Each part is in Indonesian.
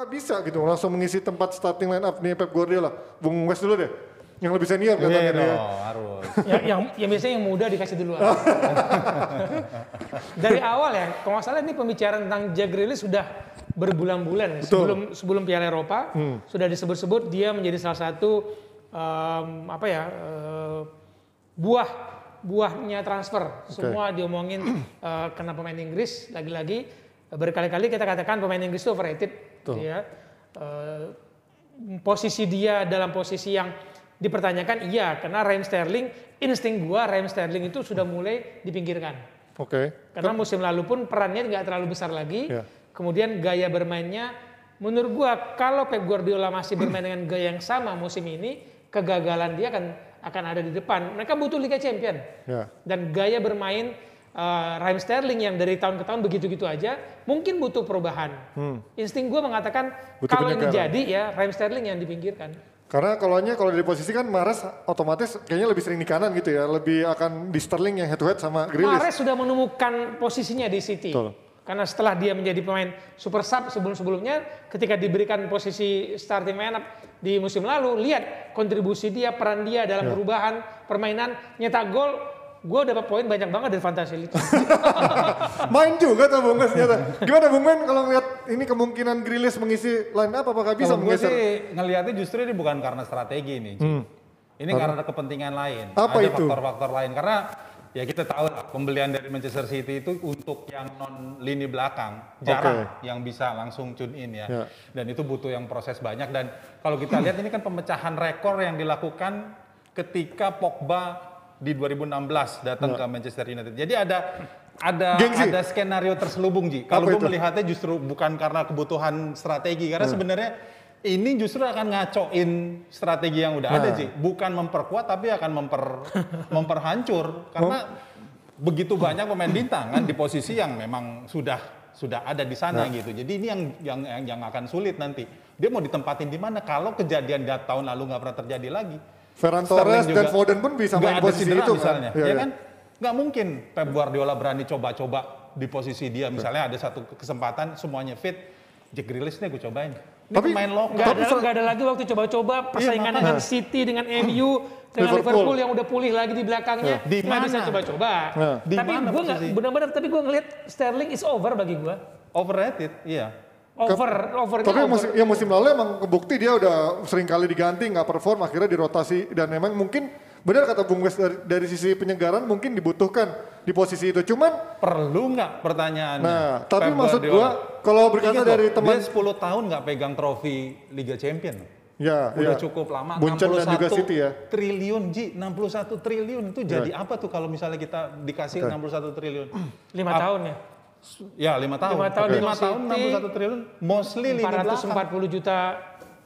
apakah bisa gitu langsung mengisi tempat starting line up nih Pep Guardiola? Bung West dulu deh. Yang lebih senior Iya katanya dia. dong, harus. yang, yang, yang biasanya yang muda dikasih duluan. Dari awal ya, kalau nggak salah ini pembicaraan tentang Jack Grealish sudah berbulan-bulan ya. sebelum sebelum Piala Eropa sudah disebut-sebut dia menjadi salah satu em, apa ya eh, buah buahnya transfer. Semua diomongin eh, kena pemain Inggris lagi-lagi berkali-kali kita katakan pemain Inggris itu overrated, gitu ya. Eh, posisi dia dalam posisi yang dipertanyakan iya karena Raheem Sterling insting gua Raheem Sterling itu sudah mulai dipinggirkan Oke. karena musim lalu pun perannya nggak terlalu besar lagi Iya. kemudian gaya bermainnya menurut gua kalau Pep Guardiola masih bermain dengan gaya yang sama musim ini kegagalan dia akan akan ada di depan mereka butuh Liga Champion Ya. dan gaya bermain uh, Raheem Sterling yang dari tahun ke tahun begitu-gitu aja mungkin butuh perubahan. Insting gue mengatakan Hmm. Butuh kalau ini jadi ya Raheem Sterling yang dipinggirkan. Karena kalaunya kalau dari posisi kan Mahrez otomatis kayaknya lebih sering di kanan gitu ya, lebih akan di Sterling yang head to head sama Grealish. Mahrez sudah menemukan posisinya di City. Betul. Karena setelah dia menjadi pemain super sub sebelum-sebelumnya, ketika diberikan posisi starting lineup di musim lalu, lihat kontribusi dia, peran dia dalam Ya. perubahan permainan, nyetak gol, gue dapat poin banyak banget dari Fantasy League. Main juga tuh Bung Wes ternyata. Gimana Bung Men kalau ngeliat ini kemungkinan Grealish mengisi line up apakah bisa menggeser? sih ngelihatnya justru ini bukan karena strategi ini. Ci. Ini karena kepentingan lain. Hmm. Apa Ada itu? faktor-faktor lain. Karena ya kita tahu lah pembelian dari Manchester City itu untuk yang non lini belakang jarang yang bisa langsung tune in ya. Ya. Dan itu butuh yang proses banyak dan kalau kita lihat ini kan pemecahan rekor yang dilakukan ketika Pogba di 2016 datang ke Manchester United. Jadi ada ada Ya. Gengsi. ada skenario terselubung Ji. Kalau gue melihatnya justru bukan karena kebutuhan strategi karena Hmm. sebenarnya ini justru akan ngacoin strategi yang udah ada Nah. Ji. Bukan memperkuat tapi akan memper memperhancur karena begitu banyak pemain bintang kan di posisi yang memang sudah sudah ada di sana Nah. gitu. Jadi ini yang yang yang, akan sulit nanti. Dia mau ditempatin di mana kalau kejadian tahun lalu nggak pernah terjadi lagi. Ferran Torres dan Foden pun bisa nggak main ada posisi cedera itu misalnya, kan. ya, Iya, kan? Nggak mungkin Pep Guardiola berani coba-coba di posisi dia. Misalnya ada satu kesempatan semuanya fit, Jack Grealish nih gue cobain. Ini Tapi- pemain lokal. Nggak ada, nggak ada lagi waktu coba-coba persaingan makanya. dengan City, dengan MU, dengan Liverpool. Liverpool. yang udah pulih lagi di belakangnya. Di Nggak bisa mana? coba-coba. Nah. Di Tapi mana gue nggak benar-benar, tapi gue ngelihat Sterling is over bagi gue. Overrated, iya. Over, over, Tapi over. musim, ya musim lalu emang kebukti dia udah sering kali diganti nggak perform akhirnya dirotasi dan memang mungkin benar kata Bung Wes dari, dari sisi penyegaran mungkin dibutuhkan di posisi itu. Cuman Perlu nggak pertanyaannya? nah tapi Pep maksud gua kalau berkata Ingat dari teman dia 10 tahun nggak pegang trofi Liga Champion. ya Udah ya. cukup lama. Buncen dan juga City ya. triliun Ji, 61 triliun itu jadi apa tuh kalau misalnya kita dikasih Oke. 61 triliun? lima tahun ya. Ya lima tahun. Lima tahun Lima tahun City, 61 triliun. Mostly lini belakang. 440 juta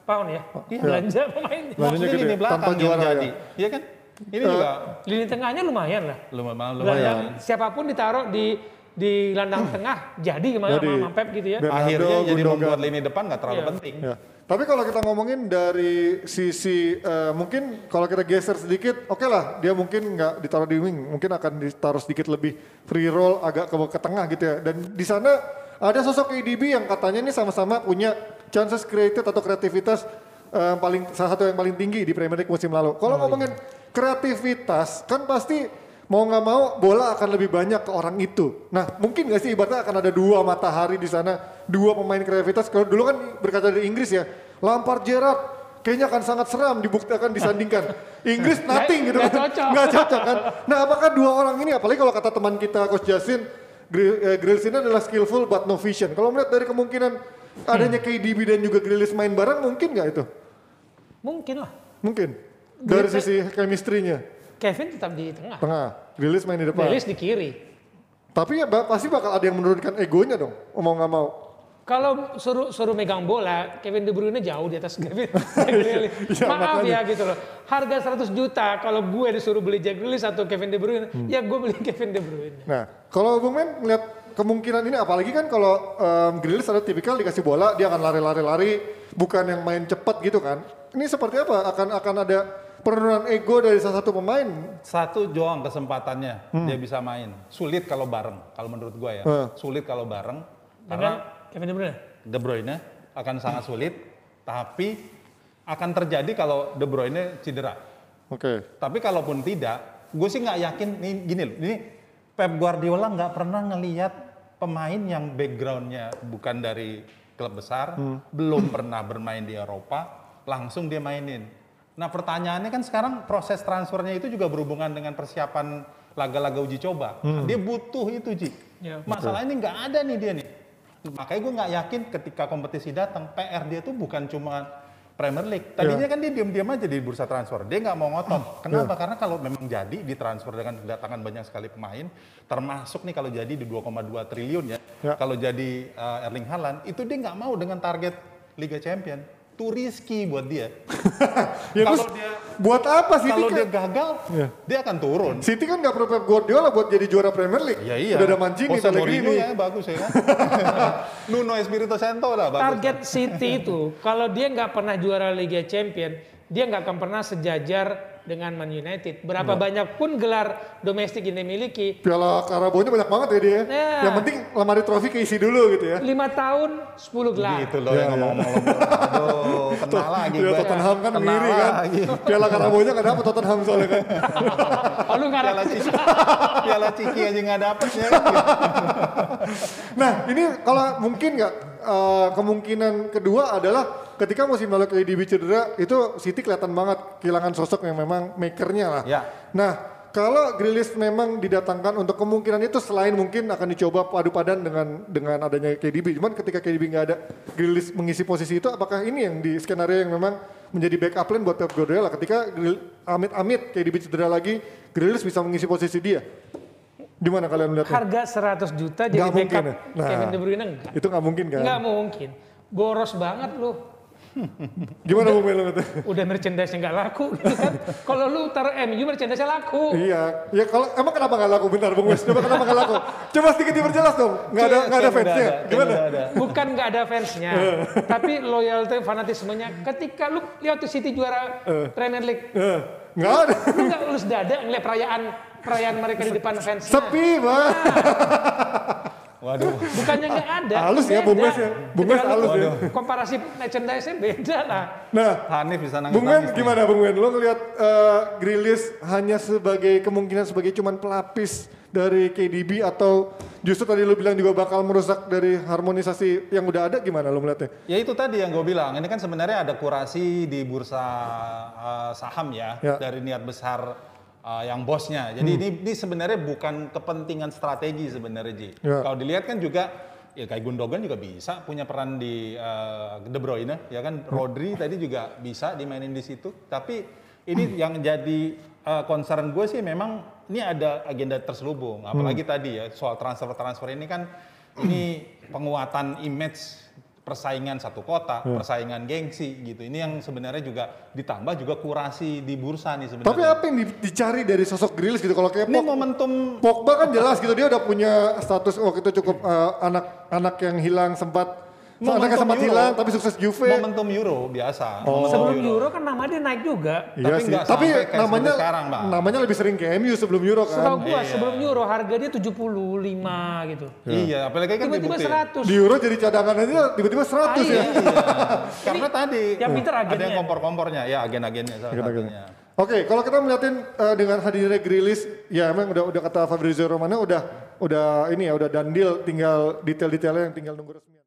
pound ya. Iya. Belanja pemain. Mostly gede, lini belakang tanpa yang juara jadi. ya. Iya kan? Ini juga Lini tengahnya lumayan lah. lumayan lumayan. siapa pun ditaruh di di gelandang tengah jadi ke mana Jadi. sama Pep gitu ya. Bernardo, Akhirnya jadi Gundogan. membuat lini depan nggak terlalu Iya. penting. Ya. Tapi kalau kita ngomongin dari sisi eh, mungkin kalau kita geser sedikit, oke lah dia mungkin nggak ditaruh di wing, mungkin akan ditaruh sedikit lebih free roll agak ke, ke tengah gitu ya. Dan di sana ada sosok KDB yang katanya ini sama-sama punya chances created atau kreativitas eh, paling salah satu yang paling tinggi di Premier League musim lalu. Kalau ngomongin kreativitas kan pasti mau nggak mau bola akan lebih banyak ke orang itu. Nah mungkin nggak sih ibaratnya akan ada dua matahari di sana, dua pemain kreativitas. Kalau dulu kan berkata dari Inggris ya, Lampard Gerrard kayaknya akan sangat seram dibuktikan disandingkan. Inggris nothing gitu kan. cocok. Nggak cocok kan. Nah apakah dua orang ini, apalagi kalau kata teman kita Coach Jasin, Gri- eh, Grealish ini adalah skillful but no vision. Kalau melihat dari kemungkinan adanya KDB dan juga Grealish main bareng, mungkin nggak itu? Mungkin lah. Mungkin. Dari Grealish- sisi chemistry-nya. Kevin tetap di tengah. Tengah, Grealish main di depan. Grealish di kiri. Tapi ya pasti bakal ada yang menurunkan egonya dong, mau nggak mau. Kalau suruh suruh megang bola, Kevin De Bruyne jauh di atas Kevin. Grealish. Iya, Maaf makanya. ya gitu loh. Harga 100 juta kalau gue disuruh beli Jack Grealish atau Kevin De Bruyne, Hmm. ya gue beli Kevin De Bruyne. Nah, kalau Bung Men ngeliat kemungkinan ini, apalagi kan kalau um, Grealish ada tipikal dikasih bola, dia akan lari-lari-lari, bukan yang main cepat gitu kan. Ini seperti apa? Akan akan ada penurunan ego dari salah satu pemain. Satu doang kesempatannya dia bisa main. Sulit kalau bareng, kalau menurut gue ya. Hmm. Sulit kalau bareng Dengan karena Kevin De Bruyne. De Bruyne akan sangat sulit, tapi akan terjadi kalau De Bruyne cedera. Oke. Tapi kalaupun tidak, gue sih nggak yakin. Nih gini loh, ini Pep Guardiola nggak pernah ngelihat pemain yang backgroundnya bukan dari klub besar, belum pernah bermain di Eropa, langsung dia mainin. Nah pertanyaannya kan sekarang proses transfernya itu juga berhubungan dengan persiapan laga-laga uji coba. Dia butuh itu, Ji. Ya. Masalah ini nggak ada nih dia nih. Makanya gue nggak yakin ketika kompetisi datang, PR dia tuh bukan cuma Premier League. Tadinya kan dia diam-diam aja di bursa transfer. Dia nggak mau ngotot. Kenapa? Karena kalau memang jadi ditransfer dengan kedatangan banyak sekali pemain, termasuk nih kalau jadi di 2,2 triliun ya. Ya. Kalau jadi uh, Erling Haaland, itu dia nggak mau dengan target Liga Champion. Too risky buat dia. Ya Kalau dia- buat apa sih? kalau dia gagal, Iya. dia akan turun. City kan nggak perlu Pep Guardiola buat jadi juara Premier League. Ya iya. Udah ada Mancini, Jose Mourinho ya bagus ya kan. Nuno Espirito Santo lah bagus. Target City itu kalau dia nggak pernah juara Liga Champion, dia nggak akan pernah sejajar dengan Man United. Berapa banyak pun gelar domestik yang dimiliki, Piala Karabonya banyak banget ya dia. Ya. Yang penting lemari trofi keisi dulu gitu ya. lima tahun 10 gelar. Gitu loh Ya, yang ya. ngomong-ngomong. Aduh, kena lagi Ya. Tottenham kan Kena ngiri kan. lagi. Piala Karabonya nggak dapet Tottenham soalnya kan. Oh, lu ngarep Piala Ciki, Piala Ciki aja nggak dapet ya. Nah ini kalau mungkin nggak eh, kemungkinan kedua adalah ketika musim lalu KDB cedera itu City kelihatan banget kehilangan sosok yang memang makernya lah. Ya. Nah kalau Grealish memang didatangkan untuk kemungkinan itu selain mungkin akan dicoba padu padan dengan dengan adanya KDB. Cuman ketika KDB nggak ada Grealish mengisi posisi itu apakah ini yang di skenario yang memang menjadi backup plan buat Pep Guardiola ketika amit-amit KDB cedera lagi Grealish bisa mengisi posisi dia. Gimana kalian melihatnya? harga 100 juta jadi Nggak mungkin backup ya? Nah. Kevin De Bruyne enggak. Itu nggak mungkin kan? Nggak mungkin. Boros banget lu. Gimana Bung Melo kata? Udah merchandise nggak laku gitu kan. Kalau lu taruh MU merchandise laku. Iya, ya kalau emang kenapa nggak laku bentar Bung Wes? Coba kenapa nggak laku? Coba sedikit diperjelas dong. Nggak ada nggak ada udah fansnya. ada, Gimana? ada. Bukan nggak ada fansnya, tapi loyalty fanatismenya. Ketika lu lihat tuh City juara Premier League, Eh, Nggak ada. lu nggak ulus dada ngeliat perayaan perayaan mereka di depan fansnya. Sepi banget. Waduh. Bukannya nggak ada. Halus ya. Bung Wes ya. Bung lu halus ya. Komparasi merchandise-nya beda lah. Nah, Hanif bisa nangis. Bung Wen gimana Bung Wen? Lo ngeliat uh, Grealish hanya sebagai kemungkinan sebagai cuman pelapis dari KDB atau justru tadi lo bilang juga bakal merusak dari harmonisasi yang udah ada gimana lo melihatnya? Ya itu tadi yang gue bilang, ini kan sebenarnya ada kurasi di bursa uh, saham ya, Ya. dari niat besar uh, yang bosnya. Jadi ini, ini sebenarnya bukan kepentingan strategi sebenarnya Ji. Ya. Kalau dilihat kan juga ya kayak Gundogan juga bisa punya peran di uh, De Bruyne, ya kan Rodri tadi juga bisa dimainin di situ. Tapi ini yang jadi uh, concern gue sih memang ini ada agenda terselubung, apalagi tadi ya soal transfer-transfer ini kan ini penguatan image persaingan satu kota, persaingan gengsi gitu. Ini yang sebenarnya juga ditambah juga kurasi di bursa nih sebenarnya. Tapi apa yang di- dicari dari sosok Grealish gitu? Kalau kayak ini Pog- momentum Pogba kan jelas gitu dia udah punya status waktu itu cukup uh, anak-anak yang hilang sempat sempat Euro. hilang tapi sukses Juve. momentum Euro biasa. Oh. Sebelum Euro kan nama dia naik juga. Iya Tapi sih. Tapi namanya sekarang, Bang. namanya lebih sering ke MU sebelum Euro Setahu kan. gua sebelum Euro harga dia 75 gitu. Iya, apalagi kan Tiba-tiba debutin. 100. Di Euro jadi cadangan aja tiba-tiba 100 Ah, ya. iya. Karena tadi yang pinter ada agennya. yang kompor-kompornya, ya agen-agennya salah satunya. Oke, kalau kita melihatin eh, dengan hadirnya Grealish, ya emang udah udah kata Fabrizio Romano udah udah ini ya udah dandil, tinggal detail-detailnya yang tinggal nunggu resmi.